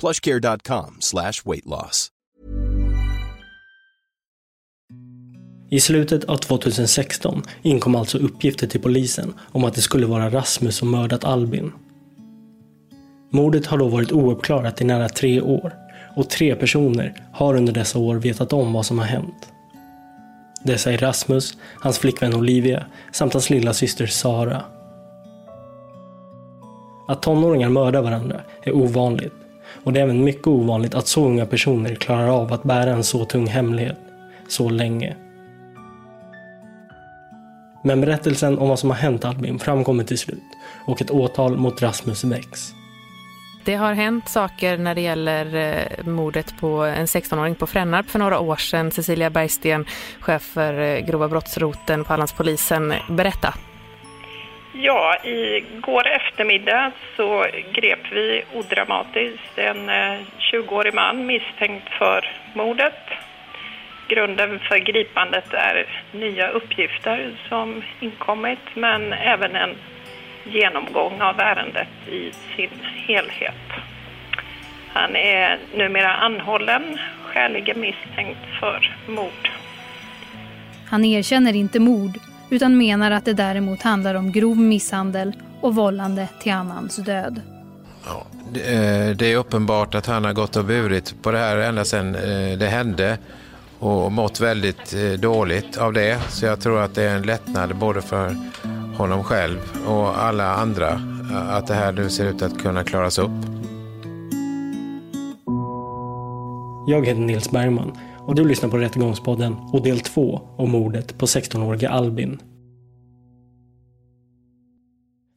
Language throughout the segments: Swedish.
plushcare.com slash weight loss. I slutet av 2016 inkom alltså uppgifter till polisen om att det skulle vara Rasmus som mördat Albin. Mordet har då varit ouppklarat i nära tre år och tre personer har under dessa år vetat om vad som har hänt. Dessa är Rasmus, hans flickvän Olivia samt hans lilla syster Sara. Att tonåringar mördar varandra är ovanligt och det är även mycket ovanligt att så unga personer klarar av att bära en så tung hemlighet så länge. Men berättelsen om vad som har hänt Albin framkommer till slut och ett åtal mot Rasmus väcks. Det har hänt saker när det gäller eh, mordet på en 16-åring på Frännarp för några år sedan. Cecilia Bergsten, chef för eh, grova brottsroten på Hallandspolisen. Berätta. Ja, igår eftermiddag så grep vi odramatiskt en eh, 20-årig man misstänkt för mordet. Grunden för gripandet är nya uppgifter som inkommit men även en genomgång av ärendet i sin helhet. Han är numera anhållen, skäligen misstänkt för mord. Han erkänner inte mord utan menar att det däremot handlar om grov misshandel och vållande till annans död. Ja, det är uppenbart att han har gått och burit på det här ända sedan det hände och mått väldigt dåligt av det. Så jag tror att det är en lättnad både för honom själv och alla andra att det här nu ser ut att kunna klaras upp. Jag heter Nils Bergman och du lyssnar på Rättegångspodden och del 2 om mordet på 16-årige Albin.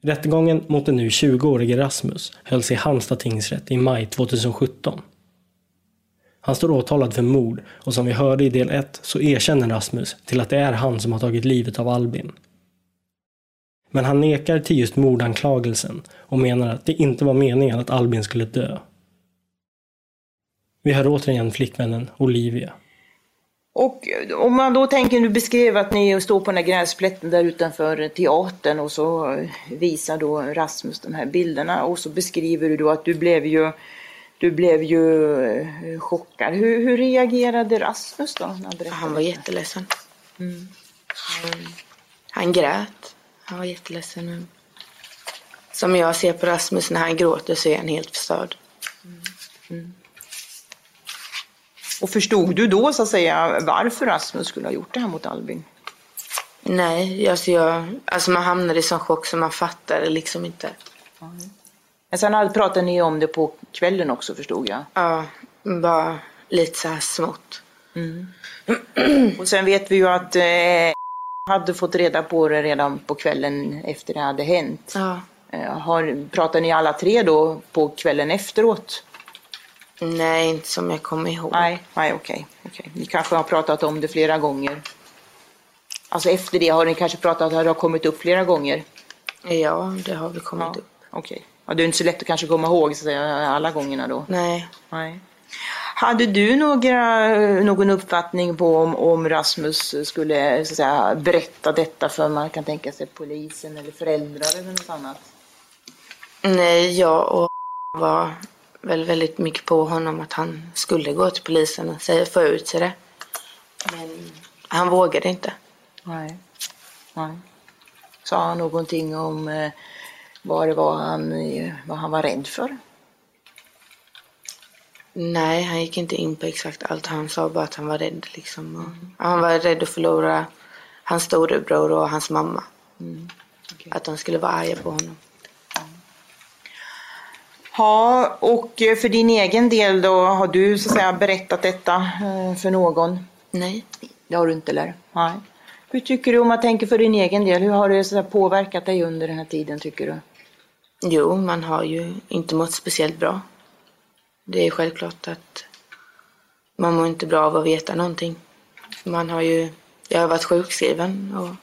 Rättegången mot den nu 20-årige Rasmus hölls i Halmstad tingsrätt i maj 2017. Han står åtalad för mord och som vi hörde i del 1 så erkänner Rasmus till att det är han som har tagit livet av Albin. Men han nekar till just mordanklagelsen och menar att det inte var meningen att Albin skulle dö. Vi hör återigen flickvännen Olivia. Och om man då tänker, du beskrev att ni står på den här gräsplätten där utanför teatern och så visar då Rasmus de här bilderna och så beskriver du då att du blev ju, du blev ju eh, chockad. Hur, hur reagerade Rasmus då? När han, han var jätteledsen. Mm. Han, han grät. Han var jätteledsen. Som jag ser på Rasmus när han gråter så är han helt förstörd. Mm. Mm. Och förstod du då så att säga varför Rasmus skulle ha gjort det här mot Albin? Nej, alltså, jag, alltså man hamnade i sån chock så man fattade liksom inte. Mm. Men sen pratade ni om det på kvällen också förstod jag? Ja, bara lite så här smått. Mm. Och sen vet vi ju att eh, hade fått reda på det redan på kvällen efter det hade hänt. Ja. Har, pratar ni alla tre då på kvällen efteråt? Nej, inte som jag kommer ihåg. Nej, nej okej. okej. Ni kanske har pratat om det flera gånger? Alltså efter det har ni kanske pratat, har det kommit upp flera gånger? Ja, det har väl kommit ja, upp. Okej. Ja, det är inte så lätt att kanske komma ihåg så säga, alla gångerna då? Nej. nej. Hade du några, någon uppfattning på om, om Rasmus skulle så säga, berätta detta för man kan tänka sig polisen eller föräldrar eller något annat? Nej, jag och var väl väldigt mycket på honom att han skulle gå till polisen och säga, få ut sig det. Men han vågade inte. Nej. Nej. Sa han någonting om eh, vad det var han, eh, vad han var rädd för? Nej, han gick inte in på exakt allt. Han sa bara att han var rädd. Liksom. Och Han var rädd att förlora hans storebror och hans mamma. Mm. Att de skulle vara arga på honom. Ja, och för din egen del då, har du så att säga berättat detta eh, för någon? Nej. Det har du inte eller? Nej. Hur tycker du om man tänker för din egen del? Hur har det så påverkat dig under den här tiden tycker du? Jo, man har ju inte mått speciellt bra. Det är självklart att man mår inte bra av att veta någonting. Man har ju, jag har varit sjukskriven och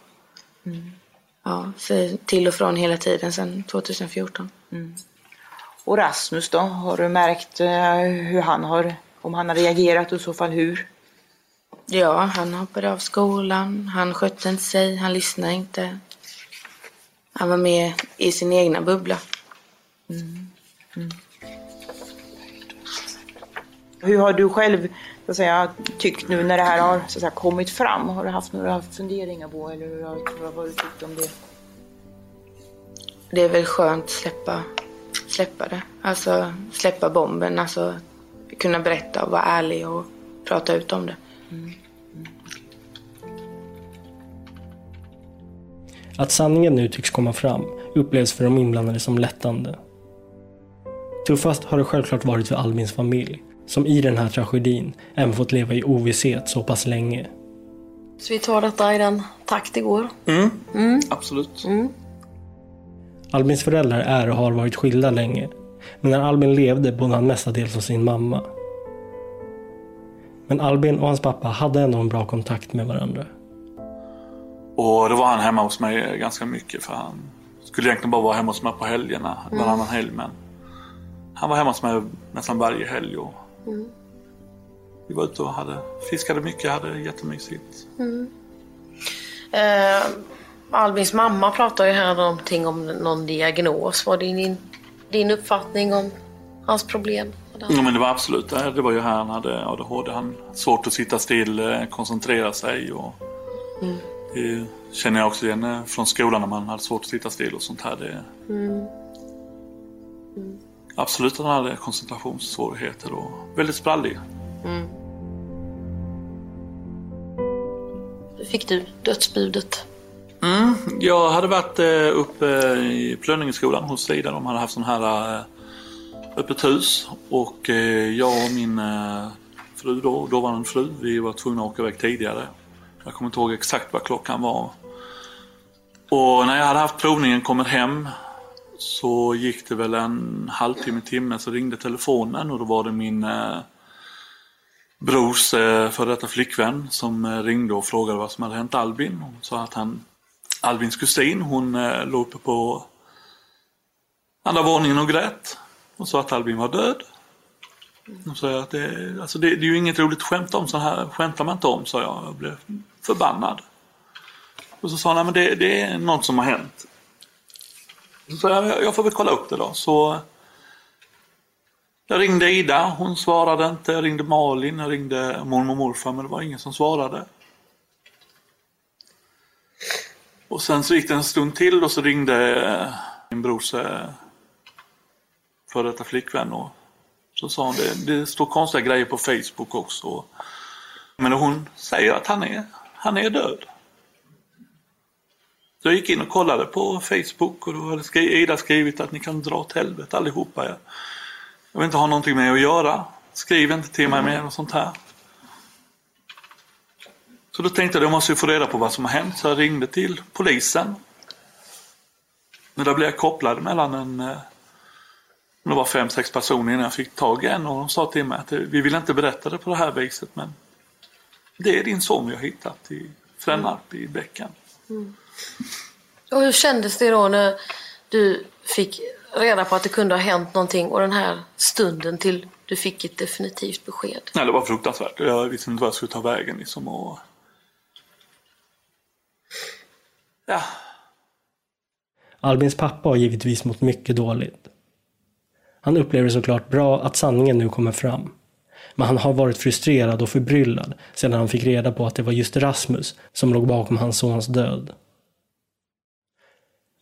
ja, så till och från hela tiden sedan 2014. Och Rasmus då, har du märkt eh, hur han har, om han har reagerat och i så fall hur? Ja, han hoppade av skolan, han skötte inte sig, han lyssnade inte. Han var med i sin egna bubbla. Hur har du själv så att säga, tyckt nu när det här har så att säga, kommit fram? Har du haft några funderingar på eller hur har, vad har du tyckt om det? Det är väl skönt att släppa, släppa det. Alltså släppa bomben, alltså kunna berätta och vara ärlig och prata ut om det. Att sanningen nu tycks komma fram upplevs för de inblandade som lättande. Tuffast har det självklart varit för Albins familj, som i den här tragedin även fått leva i ovisshet så pass länge. Så vi tar detta i den takt det går. Mm, absolut. Albins föräldrar är och har varit skilda länge, men när Albin levde bodde han mestadels hos sin mamma. Men Albin och hans pappa hade ändå en bra kontakt med varandra. Och då var han hemma hos mig ganska mycket för han skulle egentligen bara vara hemma hos mig på helgerna, varannan helg. Men han var hemma hos mig nästan varje helg. Och Vi var ute och hade, fiskade mycket, hade jättemysigt. Eh, Albins mamma pratar ju här någonting om någon diagnos. Vad är din, din uppfattning om hans problem? Ja, men det var absolut det. Det var ju här han hade ADHD. Han hade svårt att sitta still, eh, koncentrera sig. Och Det känner jag också igen eh, från skolan när man hade svårt att sitta still och sånt här. Det... Absolut att han hade koncentrationssvårigheter och väldigt sprallig. Fick du dödsbudet? Mm, jag hade varit eh, uppe i Plönningeskolan hos Sida. De hade haft sån här eh, öppet hus. Och eh, jag och min fru då, dåvarande fru, vi var tvungna att åka iväg tidigare. Jag kommer inte ihåg exakt vad klockan var. Och när jag hade haft provningen, kommit hem, så gick det väl en halvtimme, timme, så ringde telefonen och då var det min brors före detta flickvän som ringde och frågade vad som hade hänt Albin. Hon sa att han, Albins kusin, hon eh, låg uppe på andra våningen och grät och sa att Albin var död. Hon sa att det, alltså det, det är ju inget roligt skämt om, så här skämtar man inte om, sa jag. Jag blev förbannad. Och så sa han, nej men det, det är något som har hänt. Så sa jag, jag får väl kolla upp det då. Så jag ringde Ida, hon svarade inte. Jag ringde Malin, jag ringde mormor och morfar, men det var ingen som svarade. Och sen så gick det en stund till och så ringde eh, min brors eh, före detta flickvän och så sa hon det, det står konstiga grejer på Facebook också. Men hon säger att han är, han är död. Så jag gick in och kollade på Facebook och då hade Ida skrivit att ni kan dra åt helvete allihopa. Jag, vill inte ha någonting med er att göra. Skriv inte till mig mer och sånt här. Så då tänkte jag att jag måste ju få reda på vad som har hänt. Så jag ringde till polisen. Men då blev jag kopplad mellan en eh, det var fem, sex personer innan jag fick tag i en och de sa till mig att eh, vi vill inte berätta det på det här viset men det är din son vi har hittat i Frännarp i bäcken. Och hur kändes det då när du fick reda på att det kunde ha hänt någonting och den här stunden till du fick ett definitivt besked? Nej, det var fruktansvärt. Jag visste inte vad jag skulle ta vägen liksom. Och... Ja. Albins pappa har givetvis mått mycket dåligt. Han upplever såklart bra att sanningen nu kommer fram. Men han har varit frustrerad och förbryllad sedan han fick reda på att det var just Rasmus som låg bakom hans sons död.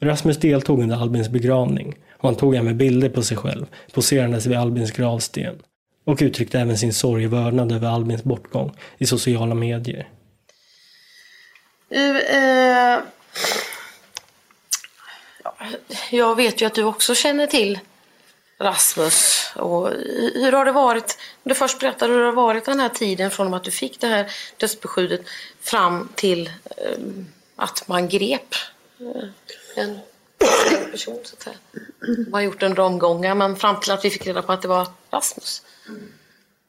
Rasmus deltog under Albins begravning och han tog även bilder på sig själv poserandes vid Albins gravsten och uttryckte även sin sorg och vördnad över Albins bortgång i sociala medier. Du, eh, jag vet ju att du också känner till Rasmus. Och hur har det varit, du först berättar hur det har varit den här tiden från att du fick det här dödsbeskjudet fram till eh, att man grep eh, en person så att säga. Man har gjort under omgångar men fram till att vi fick reda på att det var Rasmus.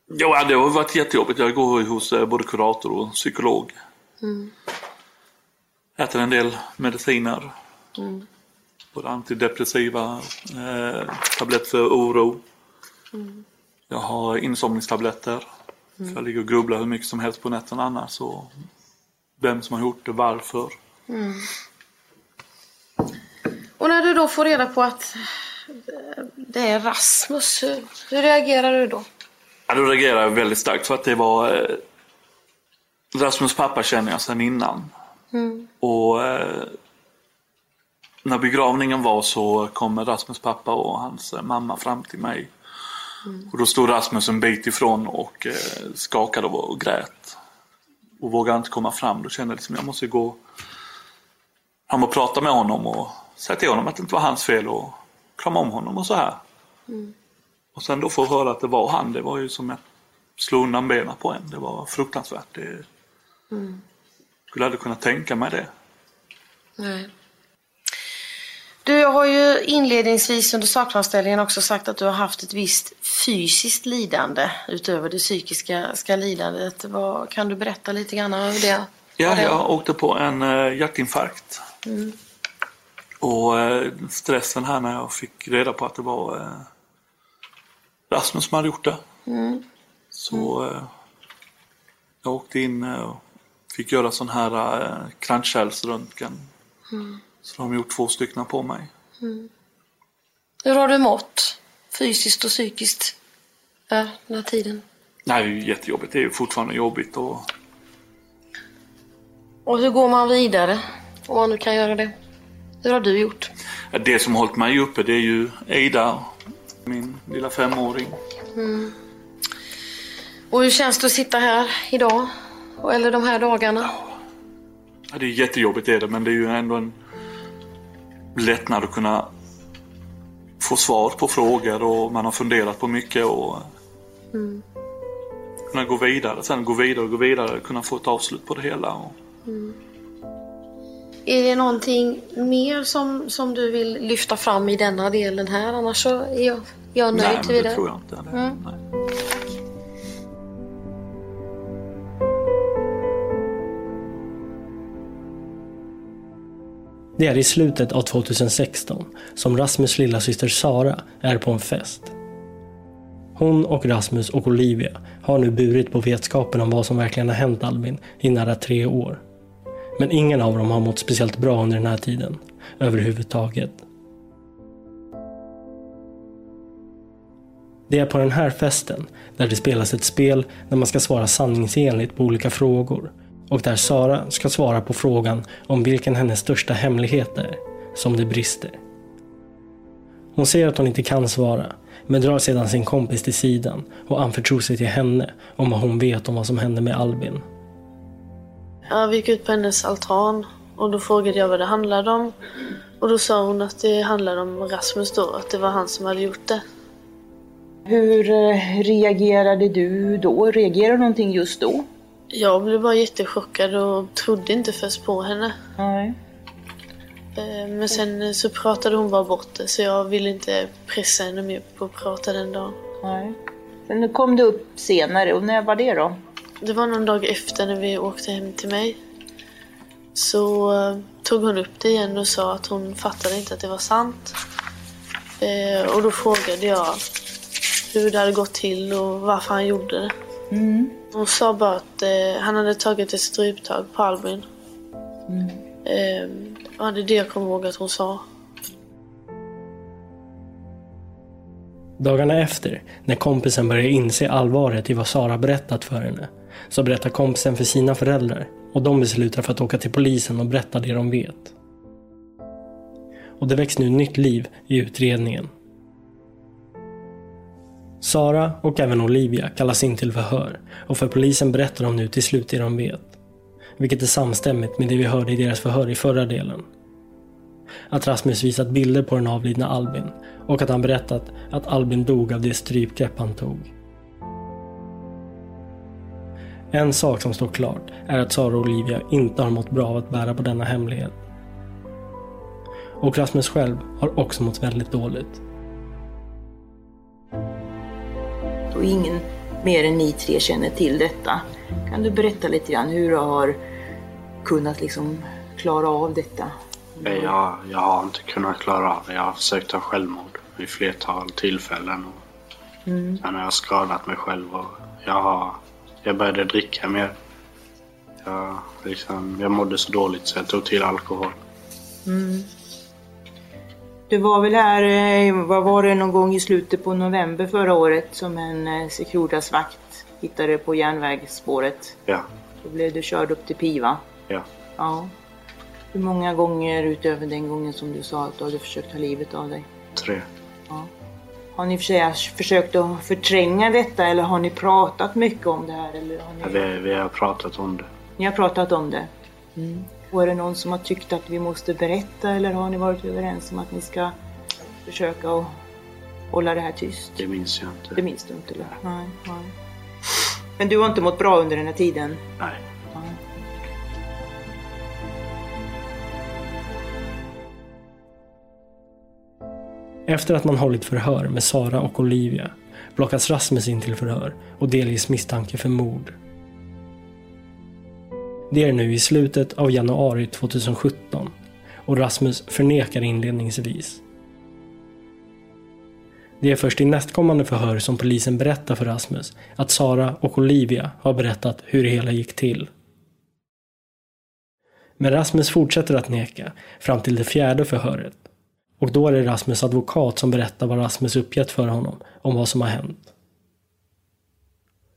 Ja, det har varit jättejobbigt. Jag går hos eh, både kurator och psykolog. Mm. Äter en del mediciner. Mm. Både antidepressiva, eh, tablett för oro. Mm. Jag har insomningstabletter. Mm. För jag ligger och grubblar hur mycket som helst på nätterna annars. Och vem som har gjort det, varför. Mm. Och när du då får reda på att eh, det är Rasmus, hur, hur reagerar du då? Ja, då reagerar jag väldigt starkt för att det var eh, Rasmus pappa känner jag sedan innan. Mm. Och eh, när begravningen var så kom Rasmus pappa och hans eh, mamma fram till mig. Mm. Och då stod Rasmus en bit ifrån och eh, skakade och, och grät. Och vågade inte komma fram. Då kände jag liksom jag måste gå fram och prata med honom och säga till honom att det inte var hans fel och krama om honom och så här. Mm. Och sen då få höra att det var han, det var ju som att slå undan benen på en. Det var fruktansvärt. Det Mm skulle aldrig kunna tänka mig det. Nej. Du, jag har ju inledningsvis under sakframställningen också sagt att du har haft ett visst fysiskt lidande utöver det psykiska ska lidandet. Vad, kan du berätta lite grann om det? Ja, det- jag åkte på en eh, hjärtinfarkt. Mm. Och eh, stressen här när jag fick reda på att det var eh, Rasmus som hade gjort det. Mm. Så eh, jag åkte in och fick göra sån här eh, kranskärlsröntgen. Mm. Så de har gjort två stycken på mig. Mm. Hur har du mått? Fysiskt och psykiskt? Ja, den här tiden. Nej, det är ju jättejobbigt. Det är ju fortfarande jobbigt. Och, Och hur går man vidare? Om man nu kan göra det. Hur har du gjort? det som hållit mig uppe det är ju Eida, min lilla femåring. Mm. Och hur känns det att sitta här idag? Eller de här dagarna? Ja, det är jättejobbigt är det, men det är ju ändå en lättnad att kunna få svar på frågor och man har funderat på mycket och Mm. kunna gå vidare. Sen gå vidare och gå vidare, kunna få ett avslut på det hela. Och, Mm. Är det någonting mer som, som du vill lyfta fram i denna delen här? Annars så är jag, jag är nöjd nej, men det vidare. tror jag inte. Det, Mm. nej. Det är i slutet av 2016 som Rasmus lillasyster Sara är på en fest. Hon och Rasmus och Olivia har nu burit på vetskapen om vad som verkligen har hänt Albin i nära tre år. Men ingen av dem har mått speciellt bra under den här tiden, överhuvudtaget. Det är på den här festen där det spelas ett spel där man ska svara sanningsenligt på olika frågor och där Sara ska svara på frågan om vilken hennes största hemlighet är, som det brister. Hon säger att hon inte kan svara, men drar sedan sin kompis till sidan och anförtror sig till henne om vad hon vet om vad som hände med Albin. Ja, vi gick ut på hennes altan och då frågade jag vad det handlade om. Och då sa hon att det handlade om Rasmus då, att det var han som hade gjort det. Hur eh, reagerade du då? Reagerade du någonting just då? Jag blev bara jättechockad och trodde inte först på henne. Nej. Eh, Men sen så pratade hon bara bort det så jag ville inte pressa henne mer på att prata den dagen. Nej. Sen kom det upp senare och när var det då? Det var någon dag efter när vi åkte hem till mig. Så eh, tog hon upp det igen och sa att hon fattade inte att det var sant. Eh, och då frågade jag hur det hade gått till och varför han gjorde det. Mm. Hon sa bara att eh, han hade tagit ett stryptag på Albin. Mm. Eh, ja, det är det jag kommer ihåg att hon sa. Dagarna efter, när kompisen börjar inse allvaret i vad Sara berättat för henne, så berättar kompisen för sina föräldrar och de beslutar för att åka till polisen och berätta det de vet. Och det väcks nu nytt liv i utredningen. Sara och även Olivia kallas in till förhör och för polisen berättar de nu till slut det de vet. Vilket är samstämmigt med det vi hörde i deras förhör i förra delen. Att Rasmus visat bilder på den avlidna Albin och att han berättat att Albin dog av det strypgrepp han tog. En sak som står klart är att Sara och Olivia inte har mått bra av att bära på denna hemlighet. Och Rasmus själv har också mått väldigt dåligt. Och ingen mer än ni tre känner till detta. Kan du berätta lite grann hur du har kunnat liksom klara av detta? Jag, jag har inte kunnat klara av det. Jag har försökt ta självmord vid flertal tillfällen. Och Mm. sen har jag skadat mig själv och jag, har, jag började dricka mer. Jag, liksom, jag mådde så dåligt så jag tog till alkohol. Mm. Du var väl här, eh, vad var det, någon gång i slutet på november förra året som en eh, Securitas-vakt hittade på järnvägsspåret. Ja, Då blev du körd upp till Piva. ja. Ja. Hur många gånger utöver den gången som du sa att du hade försökt ta livet av dig? Tre. Ja. Har ni för sig försökt att förtränga detta eller har ni pratat mycket om det här? Eller har ni... Vi, vi har pratat om det. Ni har pratat om det? Mm. Och är det någon som har tyckt att vi måste berätta eller har ni varit överens om att ni ska försöka att hålla det här tyst? Det minns jag inte. Det minns du inte? Eller? Nej, nej. Men du har inte mått bra under den här tiden? Nej. Nej. Efter att man hållit förhör med Sara och Olivia plockas Rasmus in till förhör och delges misstanke för mord. Det är nu i slutet av januari 2017 och Rasmus förnekar inledningsvis. Det är först i nästkommande förhör som polisen berättar för Rasmus att Sara och Olivia har berättat hur det hela gick till. Men Rasmus fortsätter att neka fram till det fjärde förhöret. Och då är det Rasmus advokat som berättar vad Rasmus uppgett för honom om vad som har hänt.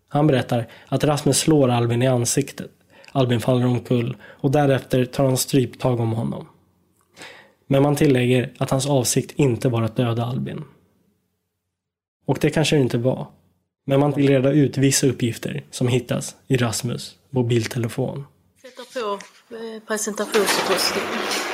Han berättar att Rasmus slår Albin i ansiktet. Albin faller omkull och därefter tar han stryptag om honom. Men man tillägger att hans avsikt inte var att döda Albin. Och det kanske det inte var. Men man vill reda ut vissa uppgifter som hittas i Rasmus mobiltelefon. Sätta på eh, presentationsutrustningen presentationsutrustning.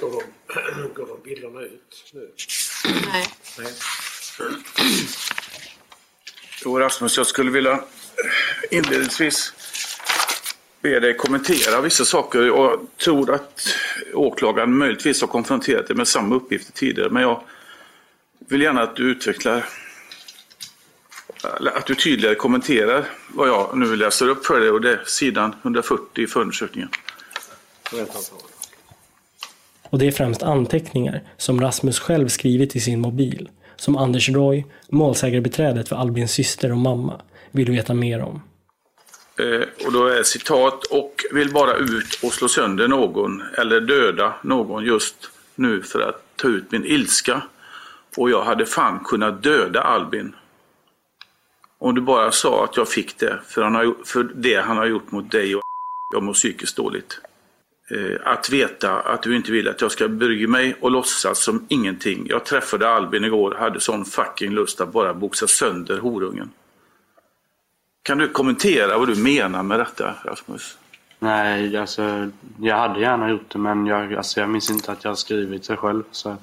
Går de, går de bilderna ut nu? Nej. Nej. Jo, Rasmus, jag skulle vilja eh, inledningsvis be dig kommentera vissa saker. Jag tror att åklagaren möjligtvis har konfronterat dig med samma uppgifter tidigare, men jag vill gärna att du utvecklar, att du tydligare kommenterar vad jag nu läser upp för dig och det är sidan 140 i förundersökningen. Och det är främst anteckningar som Rasmus själv skrivit i sin mobil. Som Anders Roy, målsägarbiträdet för Albins syster och mamma, vill veta mer om. Eh, och då är citat, och vill bara ut och slå sönder någon eller döda någon just nu för att ta ut min ilska. Och jag hade fan kunnat döda Albin. Om du bara sa att jag fick det för, han har, för det han har gjort mot dig och jag mår psykiskt dåligt. Eh, att veta att du inte vill att jag ska bry mig och låtsas som ingenting. Jag träffade Albin igår hade sån fucking lust att bara boxa sönder horungen. Kan du kommentera vad du menar med detta, Rasmus? Nej, alltså jag hade gärna gjort det men jag, alltså, jag minns inte att jag skrivit det själv. Så.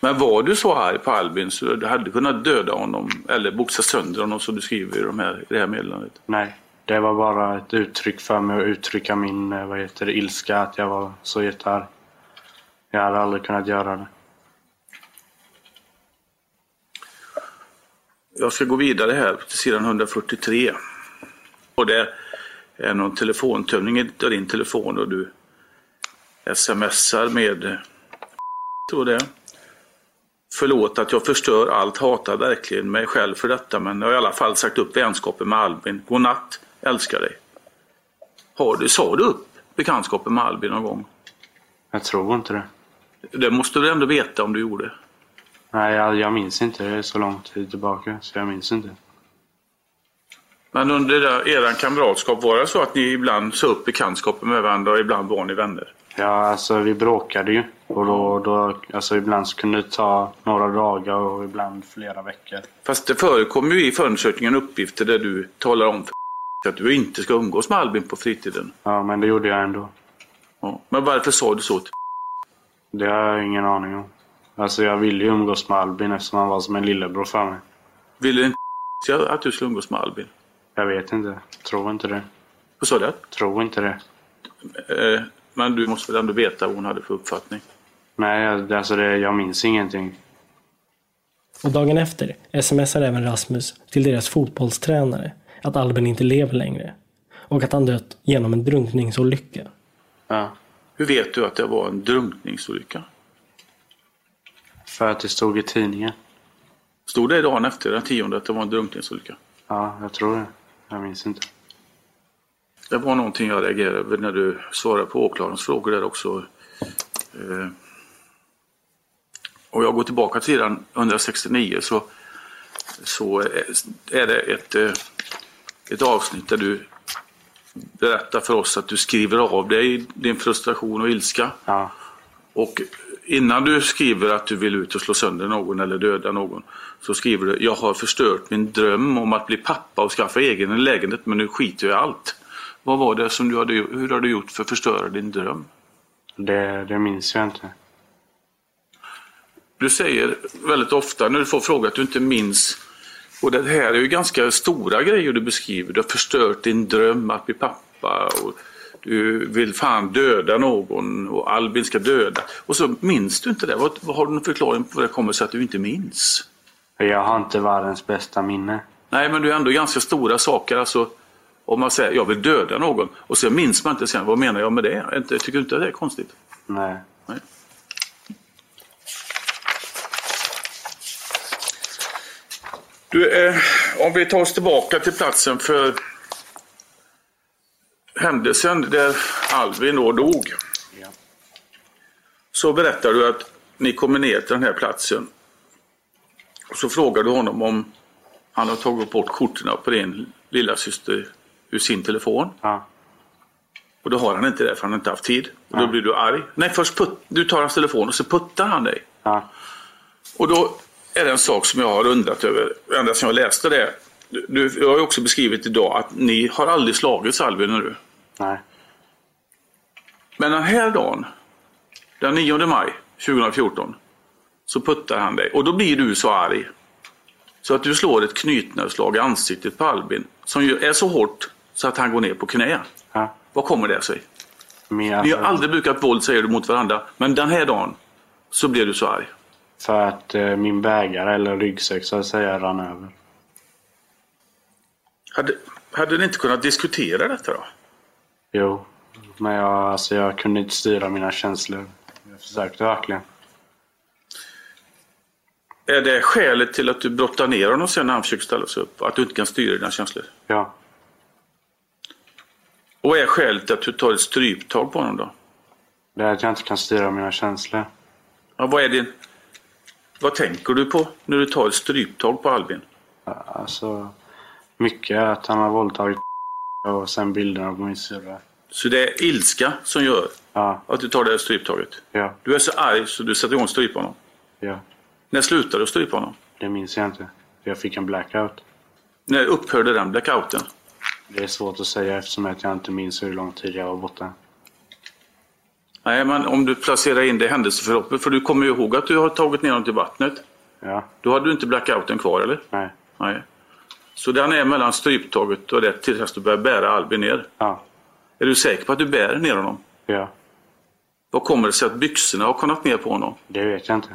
Men var du så arg på Albin så du hade kunnat döda honom eller boxa sönder honom som du skriver i, de här, i det här meddelandet? Nej, det var bara ett uttryck för mig att uttrycka min eh, vad heter det, ilska att jag var så jättearg. Jag hade aldrig kunnat göra det. Jag ska gå vidare här till sidan 143. Och det är någon telefontömning i din telefon och du smsar med tror det. Förlåt att jag förstör allt, hatar verkligen mig själv för detta men jag har i alla fall sagt upp vänskapen med Albin. God natt, älskar dig. Har du, sa du upp bekantskapen med Albin någon gång? Jag tror inte det. Det måste du ändå veta om du gjorde. Nej, jag, jag minns inte. Det är så lång tid tillbaka så jag minns inte. Men under där, eran kamratskap, var det så att ni ibland sa upp bekantskapen med varandra och ibland var ni vänner? Ja, alltså vi bråkade ju. Och då, då, alltså ibland så kunde det ta några dagar och ibland flera veckor. Fast det förekommer ju i förundersökningen uppgifter där du talar om för att du inte ska umgås med Albin på fritiden. Ja, men det gjorde jag ändå. Ja. Men varför sa du så? till Det har jag ingen aning om. Alltså jag ville ju umgås med Albin eftersom han var som en lillebror för mig. Ville inte att du skulle umgås med Albin? Jag vet inte. Tror inte det. Vad sa du? Tror inte det. Eh, Men du måste väl ändå veta vad hon hade för uppfattning? Nej, jag- alltså det, jag minns ingenting. Och dagen efter smsar även Rasmus till deras fotbollstränare att Albin inte lever längre. Och att han dött genom en drunkningsolycka. Ja. Hur vet du att det var en drunkningsolycka? För att det stod i tidningen. Stod det dagen efter den tionde att det var en drunkningsolycka? Ja, jag tror det. Jag minns inte. Det var någonting jag reagerade över när du svarade på åklagarens frågor där också. Eh, Och jag går tillbaka till sidan 169 så, så är det ett, eh, ett avsnitt där du berättar för oss att du skriver av dig din frustration och ilska. Och innan du skriver att du vill ut och slå sönder någon eller döda någon så skriver du Jag har förstört min dröm om att bli pappa och skaffa egen lägenhet men nu skiter jag i allt. Vad var det som du hade? Hur har du gjort för att förstöra din dröm? Det, det minns jag inte. Du säger väldigt ofta när du får fråga att du inte minns. Och det här är ju ganska stora grejer du beskriver. Du har förstört din dröm att bli pappa. Och du vill fan döda någon och Albin ska döda. Och så minns du inte det. Vad, vad har du någon förklaring på vad det kommer sig att du inte minns? Jag har inte världens bästa minne. Nej, men det är ändå ganska stora saker. Alltså, om man säger jag vill döda någon och så minns man inte sen. Vad menar jag med det? Inte- Tycker du inte det är konstigt? Nej. Nej. Du, eh, om vi tar oss tillbaka till platsen för händelsen där Alvin då dog. Så berättar du att ni kommer ner till den här platsen. Och så frågar du honom om han har tagit bort korten på din lilla syster ur sin telefon. Och då har han inte det för han har inte haft tid. Och då blir du arg. Nej, först put, du tar hans telefon och så puttar han dig. Och då är det en sak som jag har undrat över ända sedan jag läste det. Du, jag har ju också beskrivit idag att ni har aldrig slagits Albin och du. Nej. Men den här dagen, den 9 maj 2014, så puttar han dig. Och då blir du så arg. Så att du slår ett knytnävsslag i ansiktet på Albin. Som är så hårt så att han går ner på knä. Ja. Vad kommer det sig? Men Ni har aldrig brukat våld säger du mot varandra. Men den här dagen så blev du så arg. För att eh, min bägare eller ryggsäck så att säga rann över. Hade, hade ni inte kunnat diskutera detta då? Jo. Men jag, alltså, jag kunde inte styra mina känslor. Jag försökte verkligen. Är det skälet till att du brottar ner honom sen när han försöker ställa sig upp? Att du inte kan styra dina känslor? Ja. Och är skälet till att du tar ett stryptag på honom då? Det är att jag inte kan styra mina känslor. Ja, vad är din... Vad tänker du på när du tar ett stryptag på Albin? Alltså, mycket att han har våldtagit och sen bilderna på min syrra. Så det är ilska som gör att du tar det här stryptaget? Ja. Du är så arg så du sätter igång och strypa honom? Ja. När slutade du strypa honom? Det minns jag inte. Jag fick en blackout. När upphörde den blackouten? Det är svårt att säga eftersom jag inte minns hur lång tid jag var borta. Nej, men om du placerar in det i händelseförloppet, för du kommer ju ihåg att du har tagit ner honom till vattnet. Ja. Då hade du inte blackouten kvar, eller? Nej. Nej. Så den är mellan stryptaget och det till dess du börjar bära Albin ner? Ja. Är du säker på att du bär ner honom? Ja. Vad kommer det sig att byxorna har kunnat ner på honom? Det vet jag inte.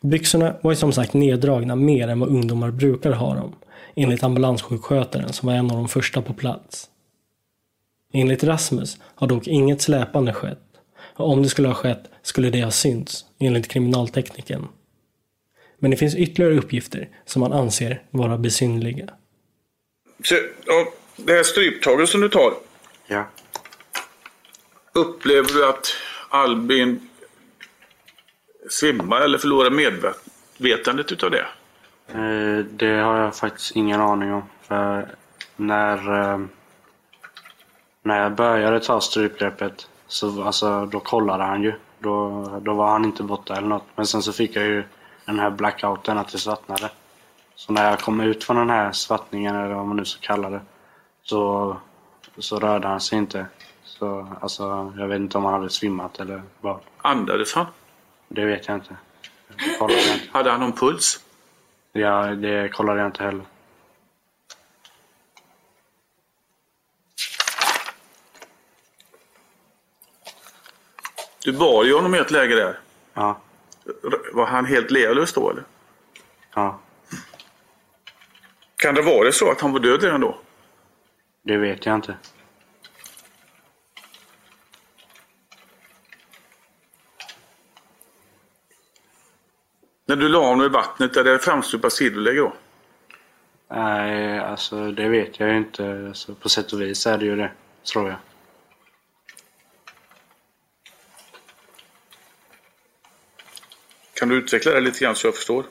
Byxorna var ju som sagt neddragna mer än vad ungdomar brukar ha dem, enligt ambulanssjukskötaren som var en av de första på plats. Enligt Rasmus har dock inget släpande skett och om det skulle ha skett skulle det ha synts, enligt kriminaltekniken. Men det finns ytterligare uppgifter som man anser vara besynliga. Så, ja, det här stryptaget som du tar. Ja. Upplever du att Albin svimmar eller förlorar medvetandet utav det? Eh, det har jag faktiskt ingen aning om. För när, eh, när jag började ta strypgreppet så alltså, då kollade han ju. Då, då var han inte borta eller något. Men sen så fick jag ju den här blackouten, att det svartnade. Så när jag kom ut från den här svartningen, eller vad man nu ska kalla det, så, så rörde han sig inte. Så alltså, jag vet inte om han hade svimmat eller vad. Andades han? Det vet jag inte. Jag inte. Hade han någon puls? Ja, det kollade jag inte heller. Du bar ju honom i ett läge där. Ja. Var han helt lealös då eller? Ja. Kan det vara så att han var död redan då? Det vet jag inte. När du la honom i vattnet, är det framstupat sidoläge då? Nej, alltså det vet jag ju inte. Alltså, på sätt och vis är det ju det, tror jag. Kan du utveckla det lite grann så jag förstår?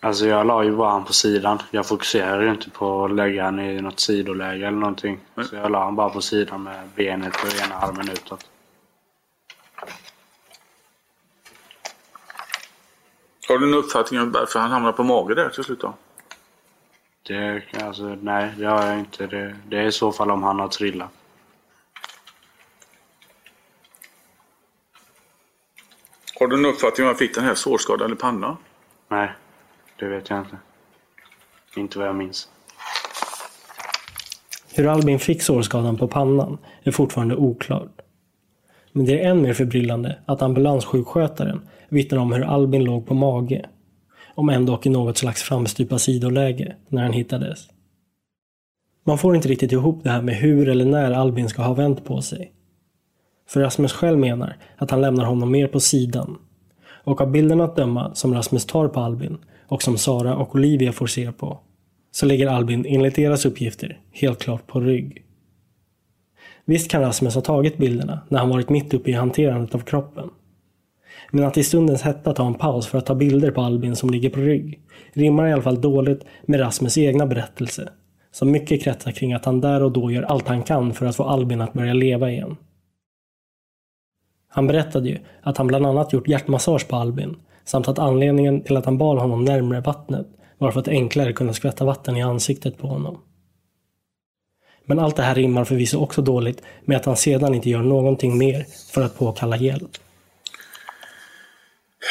Alltså jag la ju bara han på sidan. Jag fokuserade ju inte på att lägga han i något sidoläge eller någonting. Så jag la han bara på sidan med benet och ena armen utåt. Har du en uppfattning om varför han hamnade på mage där till slut då? Det, alltså, nej, det har jag inte. Det, det är i så fall om han har trillat. Har du en uppfattning om han fick den här sårskadan i pannan? Nej, det vet jag inte. Inte vad jag minns. Hur Albin fick sårskadan på pannan är fortfarande oklart. Men det är än mer förbryllande att ambulanssjukskötaren vittnar om hur Albin låg på mage. Om än dock i något slags framstupa sidoläge när han hittades. Man får inte riktigt ihop det här med hur eller när Albin ska ha vänt på sig. För Rasmus själv menar att han lämnar honom mer på sidan. Och av bilderna att döma som Rasmus tar på Albin och som Sara och Olivia får se på så ligger Albin enligt deras uppgifter helt klart på rygg. Visst kan Rasmus ha tagit bilderna när han varit mitt uppe i hanterandet av kroppen. Men att i stundens hetta ta en paus för att ta bilder på Albin som ligger på rygg rimmar i alla fall dåligt med Rasmus egna berättelse. Som mycket kretsar kring att han där och då gör allt han kan för att få Albin att börja leva igen. Han berättade ju att han bland annat gjort hjärtmassage på Albin samt att anledningen till att han bar honom närmre vattnet var för att enklare kunna skvätta vatten i ansiktet på honom. Men allt det här rimmar förvisso också dåligt med att han sedan inte gör någonting mer för att påkalla hjälp.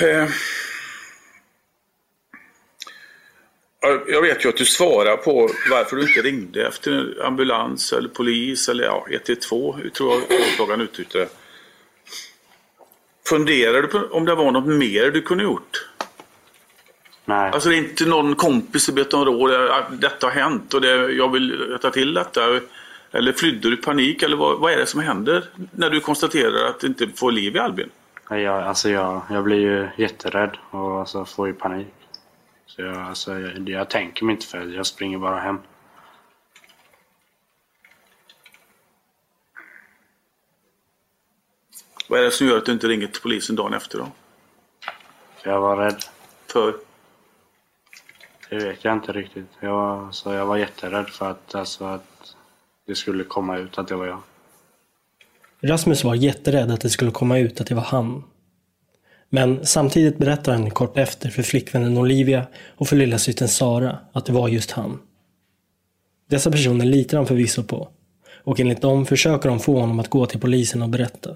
Eh. Jag vet ju att du svarar på varför du inte ringde efter ambulans eller polis eller ja, 112, tror jag åklagaren uttryckte det. Funderar du på om det var något mer du kunde gjort? Nej. Alltså det är inte någon kompis i bett om råd, detta har hänt och det, jag vill rätta till detta. Eller flydde du i panik eller vad, vad är det som händer när du konstaterar att du inte får liv i Albin? Jag, alltså jag, jag blir ju jätterädd och alltså får ju panik. Så jag, alltså jag, jag tänker mig inte för, jag springer bara hem. Vad är det som gör att du inte ringer till polisen dagen efter då? Jag var rädd. För? Det vet jag inte riktigt. Jag var, alltså, jag var jätterädd för att, alltså, att det skulle komma ut att det var jag. Rasmus var jätterädd att det skulle komma ut att det var han. Men samtidigt berättar han kort efter för flickvännen Olivia och för lillasystern Sara att det var just han. Dessa personer litar han förvisso på och enligt dem försöker de få honom att gå till polisen och berätta.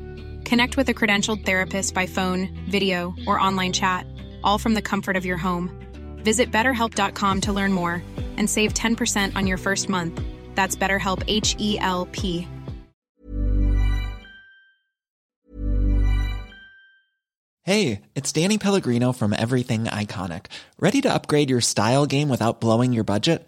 Connect with a credentialed therapist by phone, video, or online chat, all from the comfort of your home. Visit betterhelp.com to learn more and save 10% on your first month. That's BetterHelp H E L P. Hey, it's Danny Pellegrino from Everything Iconic. Ready to upgrade your style game without blowing your budget?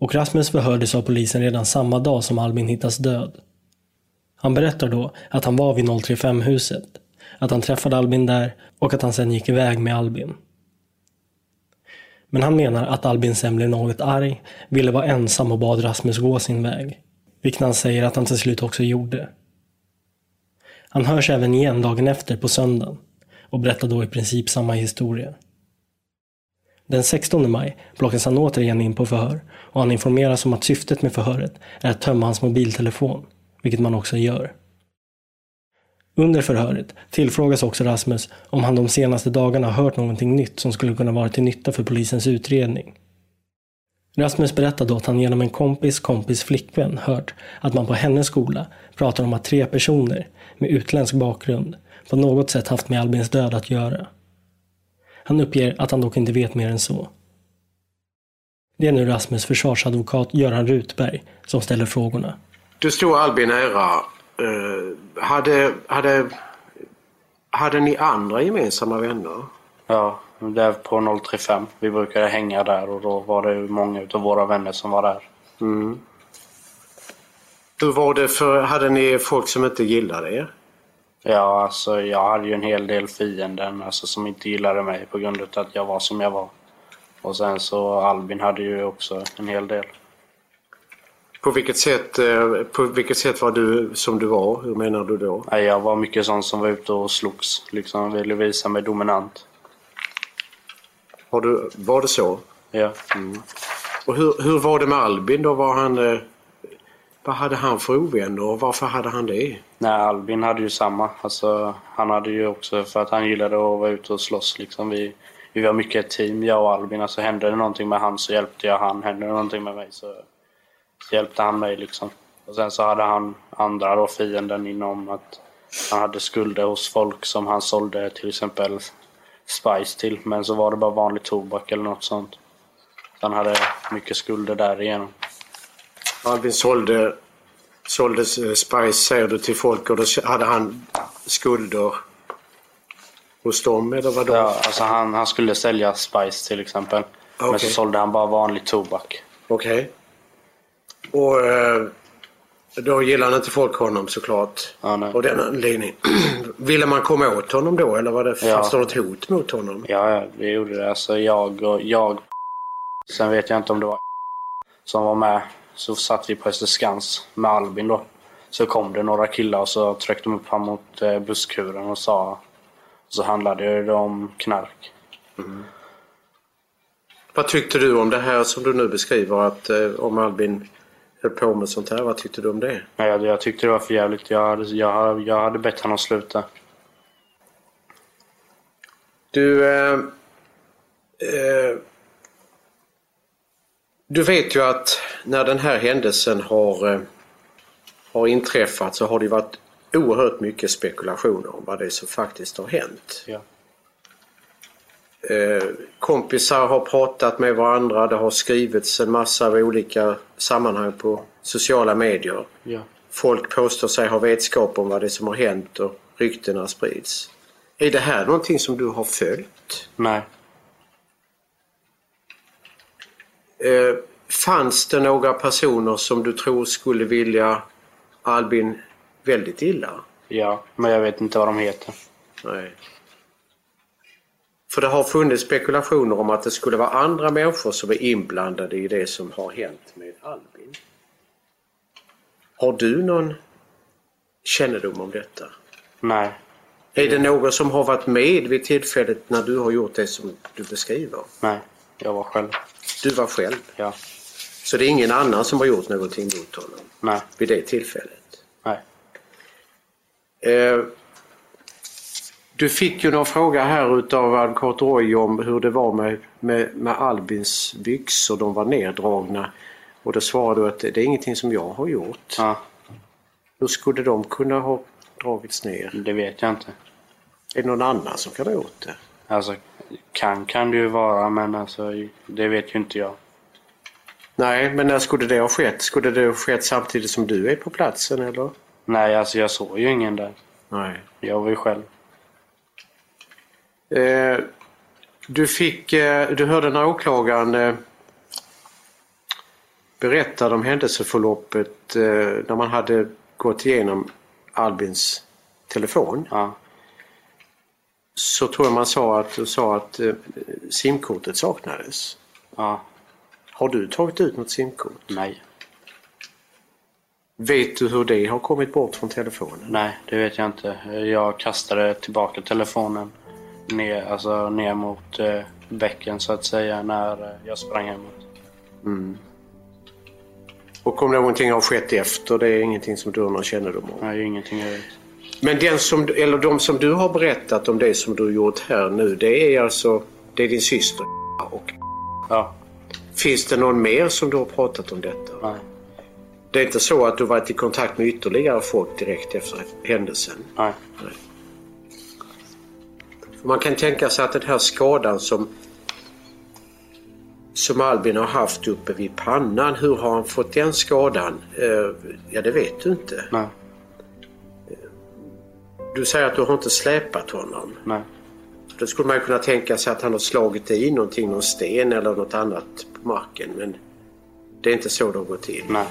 Och Rasmus förhördes av polisen redan samma dag som Albin hittas död. Han berättar då att han var vid 035-huset, att han träffade Albin där och att han sen gick iväg med Albin. Men han menar att Albin sen blev något arg, ville vara ensam och bad Rasmus gå sin väg. Vilket han säger att han till slut också gjorde. Han hörs även igen dagen efter på söndagen och berättar då i princip samma historia. Den 16 maj plockas han återigen in på förhör och han informeras om att syftet med förhöret är att tömma hans mobiltelefon, vilket man också gör. Under förhöret tillfrågas också Rasmus om han de senaste dagarna hört någonting nytt som skulle kunna vara till nytta för polisens utredning. Rasmus berättar då att han genom en kompis kompis flickvän hört att man på hennes skola pratar om att tre personer med utländsk bakgrund på något sätt haft med Albins död att göra. Han uppger att han dock inte vet mer än så. Det är nu Rasmus försvarsadvokat Göran Rutberg som ställer frågorna. Du stod Albin nära. Uh, hade, hade, hade ni andra gemensamma vänner? Ja, där på 035. Vi brukade hänga där och då var det många av våra vänner som var där. Mm. Hur var det för, hade ni folk som inte gillade er? Ja, alltså jag hade ju en hel del fienden alltså, som inte gillade mig på grund av att jag var som jag var. Och sen så Albin hade ju också en hel del. På vilket sätt, eh, på vilket sätt var du som du var? Hur menar du då? Jag var mycket sån som var ute och slogs. Liksom ville visa mig dominant. Har du, var det så? Ja. Mm. Och hur, hur var det med Albin då? Var han, eh, vad hade han för ovänner och varför hade han det? Nej, Albin hade ju samma. Alltså, han hade ju också för att han gillade att vara ute och slåss. Liksom. Vi, vi var mycket ett team, jag och Albin. Alltså, hände det någonting med han så hjälpte jag han. Hände det någonting med mig så, så hjälpte han mig. Liksom. Och sen så hade han andra då, fienden inom att han hade skulder hos folk som han sålde till exempel spice till. Men så var det bara vanlig tobak eller något sånt. Han hade mycket skulder därigenom. Albin sålde, sålde Spice du till folk och då hade han skulder hos dem eller vadå? Ja, alltså han, han skulle sälja Spice till exempel. Men Okej. så sålde han bara vanlig tobak. Okej. Och eh, då gillade inte folk honom såklart. Av den anledningen. Ville man komma åt honom då eller var det, Ja. fanns det något hot mot honom? Ja, ja, det gjorde det. Alltså jag och jag. Sen vet jag inte om det var som var med. Så satt vi på Österskans med Albin då. Så kom det några killar och så tryckte de upp honom mot eh, busskuren och sa... Så handlade det om knark. Vad tyckte du om det här som du nu beskriver att eh, om Albin höll på med sånt här? Vad tyckte du om det? Nej, jag, jag tyckte det var för jävligt. Jag hade, jag, jag hade bett honom sluta. Du... Eh, eh, du vet ju att när den här händelsen har, eh, har inträffat så har det varit oerhört mycket spekulationer om vad det är som faktiskt har hänt. Ja. Eh, kompisar har pratat med varandra. Det har skrivits en massa av olika sammanhang på sociala medier. Ja. Folk påstår sig ha vetskap om vad det är som har hänt och ryktena sprids. Är det här någonting som du har följt? Nej. Eh, fanns det några personer som du tror skulle vilja Albin väldigt illa? Ja, men jag vet inte vad de heter. Nej. För det har funnits spekulationer om att det skulle vara andra människor som är inblandade i det som har hänt med Albin. Har du någon kännedom om detta? Nej. Är det någon som har varit med vid tillfället när du har gjort det som du beskriver? Nej, jag var själv. Du var själv? Ja. Så det är ingen annan som har gjort någonting mot honom? Nej. Vid det tillfället? Nej. Eh, du fick ju någon fråga här utav advokat Roy om hur det var med, med, med Albins byxor. De var neddragna. Och då svarade du att det är ingenting som jag har gjort. Ja. Hur skulle de kunna ha dragits ner? Det vet jag inte. Är det någon annan som kan ha gjort det? Alltså, kan kan det ju vara, men alltså, det vet ju inte jag. Nej, men när skulle det ha skett? Skulle det ha skett samtidigt som du är på platsen eller? Nej, alltså jag såg ju ingen där. Nej. Jag var ju själv. Eh, du fick, eh, du hörde när åklagaren eh, berättade om händelseförloppet eh, när man hade gått igenom Albins telefon. Så tror jag man sa att, sa att eh, simkortet saknades. Ja. Har du tagit ut något simkort? Nej. Vet du hur det har kommit bort från telefonen? Nej, det vet jag inte. Jag kastade tillbaka telefonen ner, alltså ner mot eh, bäcken så att säga när eh, jag sprang hemåt. Mm. Och om någonting har skett efter, det är ingenting som du har någon kännedom om? Nej, ingenting jag vet. Men den som, eller de som du har berättat om det som du gjort här nu, det är alltså det är din syster och Ja. Finns det någon mer som du har pratat om detta? Nej. Det är inte så att du varit i kontakt med ytterligare folk direkt efter händelsen? Nej. För Man kan tänka sig att den här skadan som som Albin har haft uppe vid pannan, hur har han fått den skadan? Eh, ja, det vet du inte. Nej. Du säger att du har inte släpat honom. Nej. Då skulle man kunna tänka sig att han har slagit i någonting, någon sten eller något annat på marken. Men det är inte så det har gått till. Nej.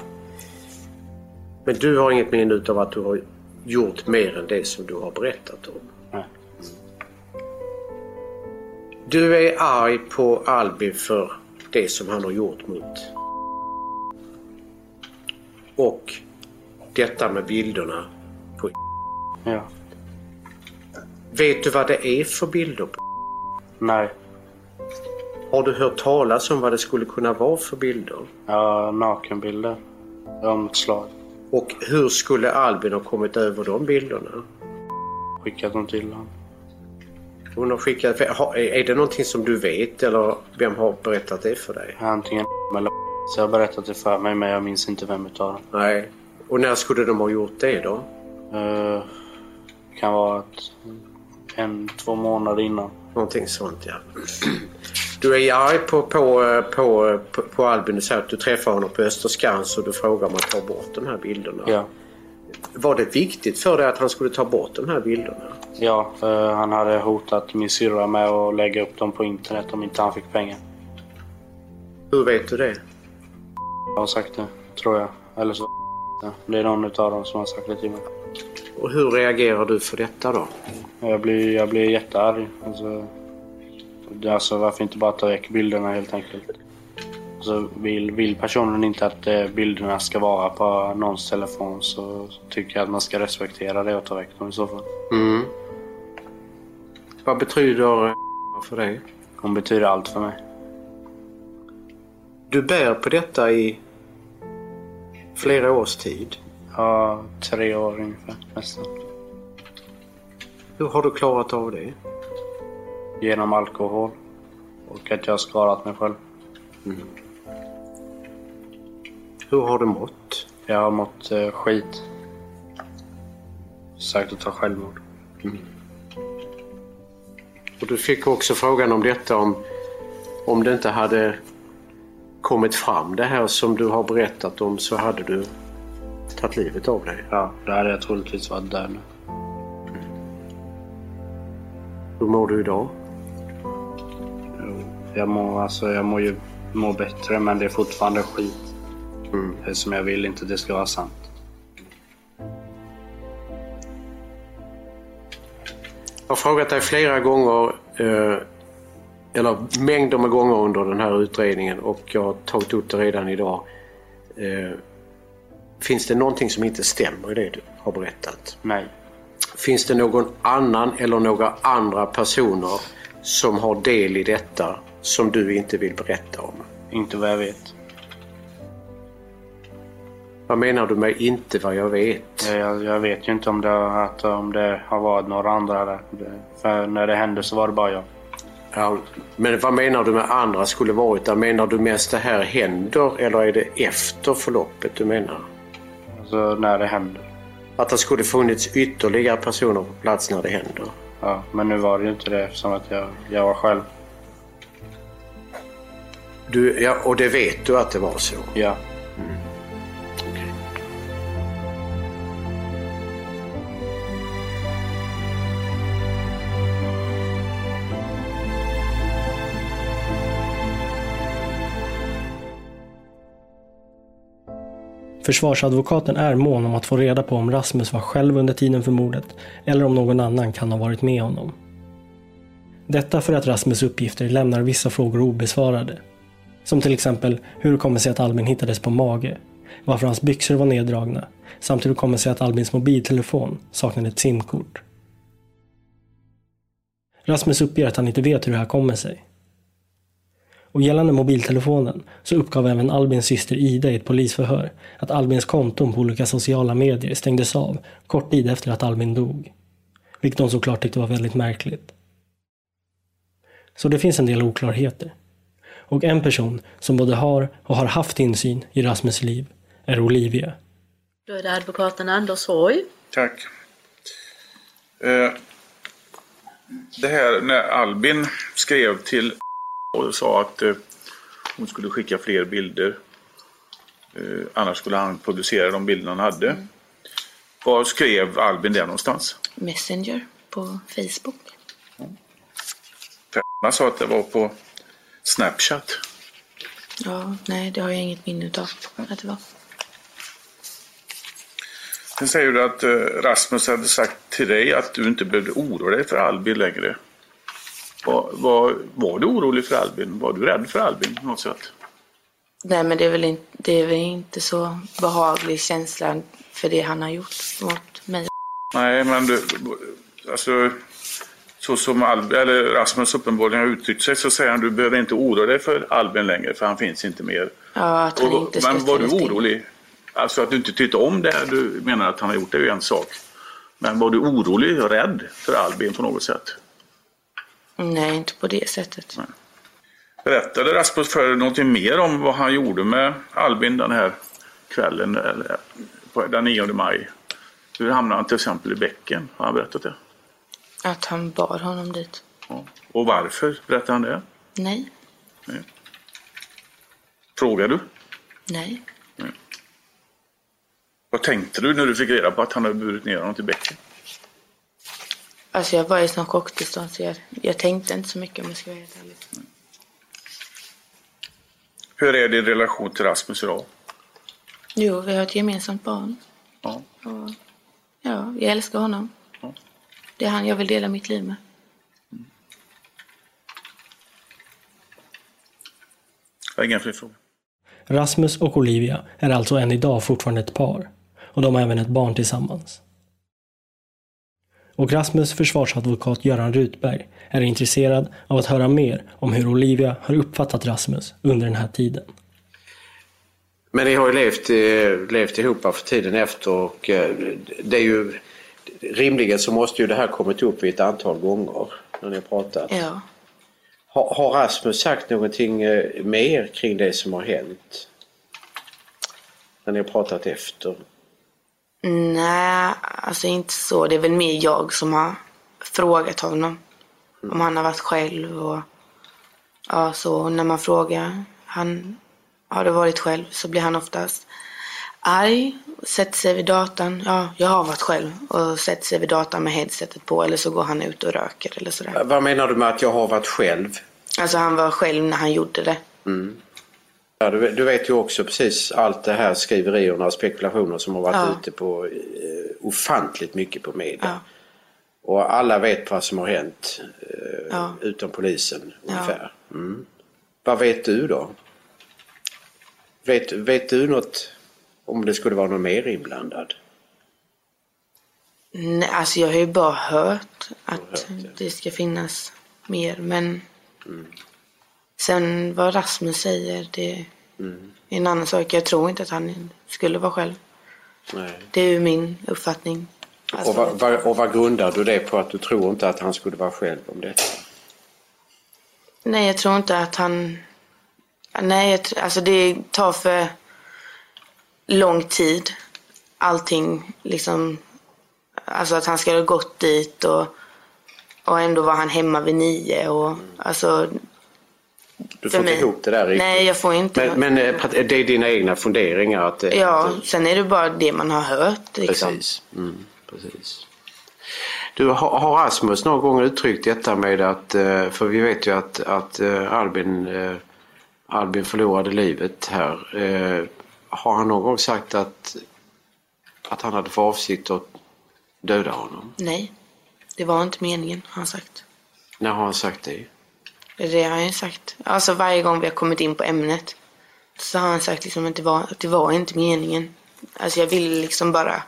Men du har inget minne av att du har gjort mer än det som du har berättat om? Nej. Du är arg på Albin för det som han har gjort mot och detta med bilderna på Ja. Vet du vad det är för bilder? på? Nej. Har du hört talas om vad det skulle kunna vara för bilder? Ja, nakenbilder. Om ett slag. Och hur skulle Albin ha kommit över de bilderna? Skickat dem till honom. Hon har skickat... Är det någonting som du vet eller vem har berättat det för dig? Antingen eller Så jag har berättat det för mig, men jag minns inte vem utav dem. Nej. Och när skulle de ha gjort det då? Uh, kan vara ett, en, två månader innan. Någonting sånt ja. Du är arg på, på, på, på, på Albin. Du säger att du träffar honom på Österskans och du frågar om att ta bort de här bilderna. Ja. Var det viktigt för dig att han skulle ta bort de här bilderna? Ja, för han hade hotat min syrra med att lägga upp dem på internet om inte han fick pengar. Hur vet du det? Jag har sagt det, tror jag. Eller så Det är någon utav dem som har sagt det till mig. Och hur reagerar du för detta då? Jag blir, jag blir jättearg. Alltså, alltså varför inte bara ta väck bilderna helt enkelt? Alltså, vill, vill personen inte att eh, bilderna ska vara på någons telefon så tycker jag att man ska respektera det och ta väck dem i så fall. Mm. Vad betyder eh, för dig? Hon betyder allt för mig. Du bär på detta i flera års tid. Ja, tre år ungefär nästan. Hur har du klarat av det? Genom alkohol. Och att jag har skadat mig själv. Mm. Hur har du mått? Jag har mått eh, skit. Sagt att ta självmord. Och du fick också frågan om detta om, om det inte hade kommit fram det här som du har berättat om så hade du tagit livet av dig. Ja, då hade jag troligtvis varit död nu. Hur mår du idag? Jag mår, alltså, jag mår ju mår bättre men det är fortfarande skit. Mm. Som jag vill inte det ska vara sant. Jag har frågat dig flera gånger, eh, eller mängder med gånger under den här utredningen och jag har tagit upp det redan idag. Eh, finns det någonting som inte stämmer i det du har berättat? Nej. Finns det någon annan eller några andra personer som har del i detta som du inte vill berätta om? Inte vad jag vet. Vad menar du med inte vad jag vet? Jag, jag vet ju inte om det, har- att, om det har varit några andra där. För när det hände så var det bara jag. Ja, men vad menar du med andra skulle varit där? Menar du mest det här händer eller är det efter förloppet du menar? Alltså när det händer. Att det skulle funnits ytterligare personer på plats när det händer? Ja, men nu var det ju inte det eftersom att jag, jag var själv. Du, ja, och det vet du att det var så? Ja. Försvarsadvokaten är mån om att få reda på om Rasmus var själv under tiden för mordet eller om någon annan kan ha varit med honom. Detta för att Rasmus uppgifter lämnar vissa frågor obesvarade. Som till exempel hur det kommer sig att Albin hittades på mage, varför hans byxor var neddragna samt hur det kommer sig att Albins mobiltelefon saknade ett simkort. Rasmus uppger att han inte vet hur det här kommer sig. Och gällande mobiltelefonen så uppgav även Albins syster Ida i ett polisförhör att Albins konton på olika sociala medier stängdes av kort tid efter att Albin dog. Vilket de såklart tyckte var väldigt märkligt. Så det finns en del oklarheter. Och en person som både har och har haft insyn i Rasmus liv är Olivia. Då är det advokaten Anders Horg. Tack. Eh, det här när Albin skrev till och sa att eh, hon skulle skicka fler bilder. Eh, annars skulle han publicera de bilder han hade. Var skrev Albin det någonstans? Messenger på Facebook. Han sa att det var på Snapchat. Ja, nej, det har jag inget minne utav att det var. Sen säger du att eh, Rasmus hade sagt till dig att du inte behövde oroa dig för Albin längre. Var, var, var du orolig för Albin? Var du rädd för Albin på något sätt? Nej, men det är väl inte, det är väl inte så behaglig känsla för det han har gjort mot mig. Nej, men du, alltså, så som Albin, eller Rasmus uppenbarligen har uttryckt sig så säger han du behöver inte oroa dig för Albin längre för han finns inte mer. Ja, att han Och- inte men var du orolig? Alltså att du inte tyckte om det du menar att han har gjort det är ju en sak. Men var du orolig och rädd för Albin på något sätt? Nej, inte på det sättet. Berättade Rasmus för dig någonting mer om vad han gjorde med Albin den här kvällen den 9 maj? Hur hamnade han till exempel i bäcken? Har han berättat det? Att han bar honom dit. Och varför berättade han det? Nej. Frågar du? Nej. Vad tänkte du när du fick reda på att han hade burit ner honom till bäcken? Alltså jag var i sån chocktillstånd så jag, jag tänkte inte så mycket om jag ska vara helt ärlig. Hur är din relation till Rasmus idag? Jo, vi har ett gemensamt barn. Ja. Och, ja, jag älskar honom. Det är han jag vill dela mitt liv med. Jag har inga fler frågor. Rasmus och Olivia är alltså än idag fortfarande ett par. Och de har även ett barn tillsammans. Och Rasmus försvarsadvokat Göran Rutberg är intresserad av att höra mer om hur Olivia har uppfattat Rasmus under den här tiden. Men ni har ju levt, eh, levt ihop för tiden efter och eh, det är ju rimligen så måste ju det här kommit upp ett antal gånger när ni har pratat. Ja. Har, har Rasmus sagt någonting eh, mer kring det som har hänt? När ni har pratat efter? Nej, alltså inte så. Det är väl mer jag som har frågat honom. Om han har varit själv och ja, så. När man frågar han har det varit själv så blir han oftast arg, sätter sig vid datorn. Ja, jag har varit själv och sätter sig vid datorn med headsetet på eller så går han ut och röker eller sådär. Vad menar du med att jag har varit själv? Alltså han var själv när han gjorde det. Mm. Ja, du, du vet ju också precis allt det här skriverierna och spekulationer som har varit Ja. ute på eh, ofantligt mycket på media. Ja. Och alla vet vad som har hänt eh, Ja. utom polisen ungefär. Mm. Vad vet du då? Vet, vet du något om det skulle vara någon mer inblandad? Nej, alltså jag har ju bara hört att det ska finnas mer men sen vad Rasmus säger det Mm. är en annan sak. Jag tror inte att han skulle vara själv. Nej. Det är ju min uppfattning. Alltså, och, vad, vad, och vad grundar du det på att du tror inte att han skulle vara själv om detta? Nej, jag tror inte att han... Nej, alltså det tar för lång tid. Allting liksom... Alltså att han ska ha gått dit och, och ändå var han hemma vid nio och alltså... Du får inte ihop det där riktigt. Nej, jag får inte. Men, men eh, det är dina egna funderingar? Att, det- Ja, att, sen är det bara det man har hört liksom. Precis. Mm, precis. Du, har, Rasmus någon gång uttryckt detta med att, eh, för vi vet ju att, att eh, Albin, eh, Albin förlorade livet här. Eh, Har han någon gång sagt att, att han hade för avsikt att döda honom? Nej, det var inte meningen har han sagt. När har han sagt det? Det har han sagt. Alltså varje gång vi har kommit in på ämnet så har han sagt liksom att det var, att det var inte meningen. Alltså jag ville liksom bara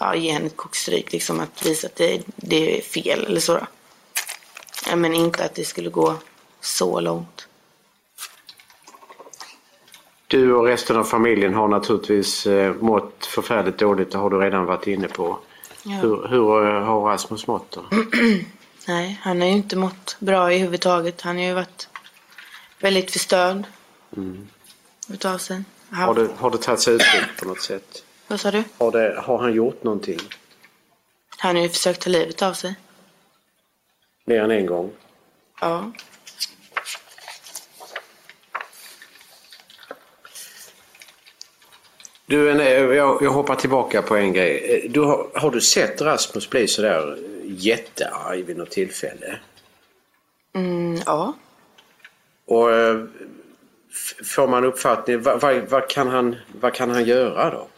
ja, ge henne ett kokstryk liksom att visa att det, det är fel eller så. Ja, men inte att det skulle gå så långt. Du och resten av familjen har naturligtvis eh, mått förfärligt dåligt, det har du redan varit inne på. Ja. Hur, hur har Rasmus mått då? Nej, han har ju inte mått bra i huvudtaget. Han har ju varit väldigt förstörd Mm. utav sig. Han, Har, det, har det tagit sig uttryck på något sätt? Vad sa du? Har, det, har han gjort någonting? Han har ju försökt ta livet av sig. Mer än en gång? Ja. Du, jag, hoppar tillbaka på en grej. Du, har, har du sett Rasmus bli sådär jättearg vid något tillfälle? Mm, ja. Och eh, får man uppfattning, vad, vad, vad, kan han, vad kan han göra då?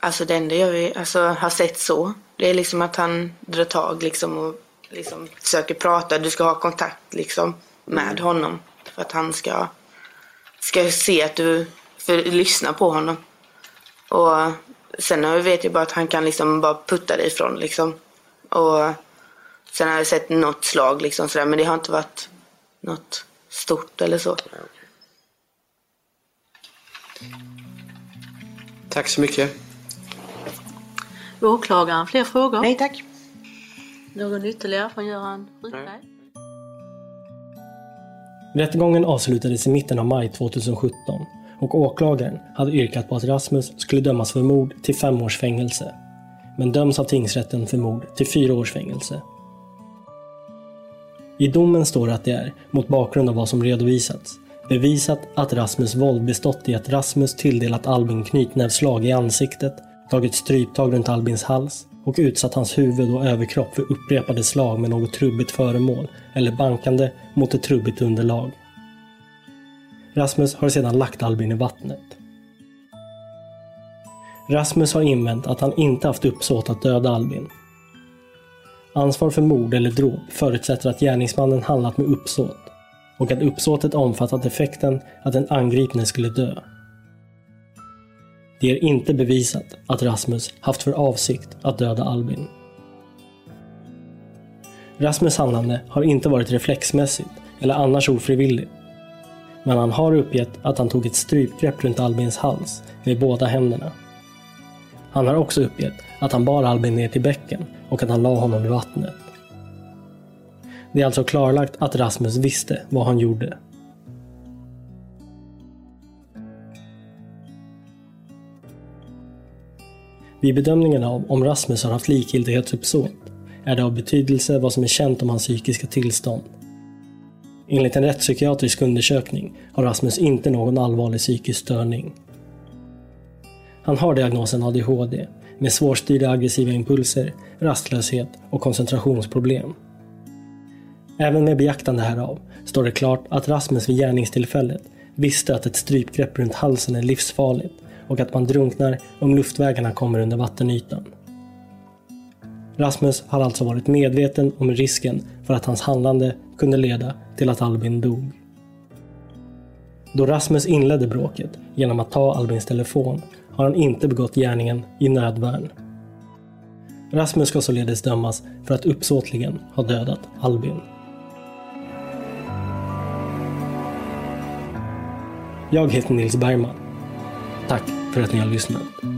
Alltså det enda jag vill, alltså, har sett så, det är liksom att han drar tag liksom och liksom försöker prata. Du ska ha kontakt liksom med honom för att han ska, ska se att du för, lyssnar på honom. Och sen vet jag bara att han kan liksom bara putta dig ifrån liksom. Och sen har jag sett något slag liksom sådär, men det har inte varit något stort eller så. Tack så mycket. Åklagaren, fler frågor? Nej tack. Någon ytterligare från Göran Rydberg? Rättegången avslutades i mitten av maj 2017 och åklagaren hade yrkat på att Rasmus skulle dömas för mord till fem års fängelse. Men döms av tingsrätten för mord till fyra års fängelse. I domen står det att det är, mot bakgrund av vad som redovisats, bevisat att Rasmus våld bestått i att Rasmus tilldelat Albin knytnävsslag i ansiktet, tagit stryptag runt Albins hals och utsatt hans huvud och överkropp för upprepade slag med något trubbigt föremål eller bankande mot ett trubbigt underlag. Rasmus har sedan lagt Albin i vattnet. Rasmus har invänt att han inte haft uppsåt att döda Albin. Ansvar för mord eller dråp förutsätter att gärningsmannen handlat med uppsåt och att uppsåtet omfattat effekten att den angripne skulle dö. Det är inte bevisat att Rasmus haft för avsikt att döda Albin. Rasmus handlande har inte varit reflexmässigt eller annars ofrivilligt. Men han har uppgett att han tog ett strypgrepp runt Albins hals med båda händerna. Han har också uppgett att han bar Albin ner till bäcken och att han la honom i vattnet. Det är alltså klarlagt att Rasmus visste vad han gjorde. Vid bedömningen av om Rasmus har haft likgiltighetsuppsåt är det av betydelse vad som är känt om hans psykiska tillstånd. Enligt en rättspsykiatrisk undersökning har Rasmus inte någon allvarlig psykisk störning. Han har diagnosen ADHD med svårstyrda aggressiva impulser, rastlöshet och koncentrationsproblem. Även med beaktande härav står det klart att Rasmus vid gärningstillfället visste att ett strypgrepp runt halsen är livsfarligt och att man drunknar om luftvägarna kommer under vattenytan. Rasmus har alltså varit medveten om risken för att hans handlande kunde leda till att Albin dog. Då Rasmus inledde bråket genom att ta Albins telefon har han inte begått gärningen i nödvärn. Rasmus ska således dömas för att uppsåtligen ha dödat Albin. Jag heter Nils Bergman. Tack för att ni har lyssnat.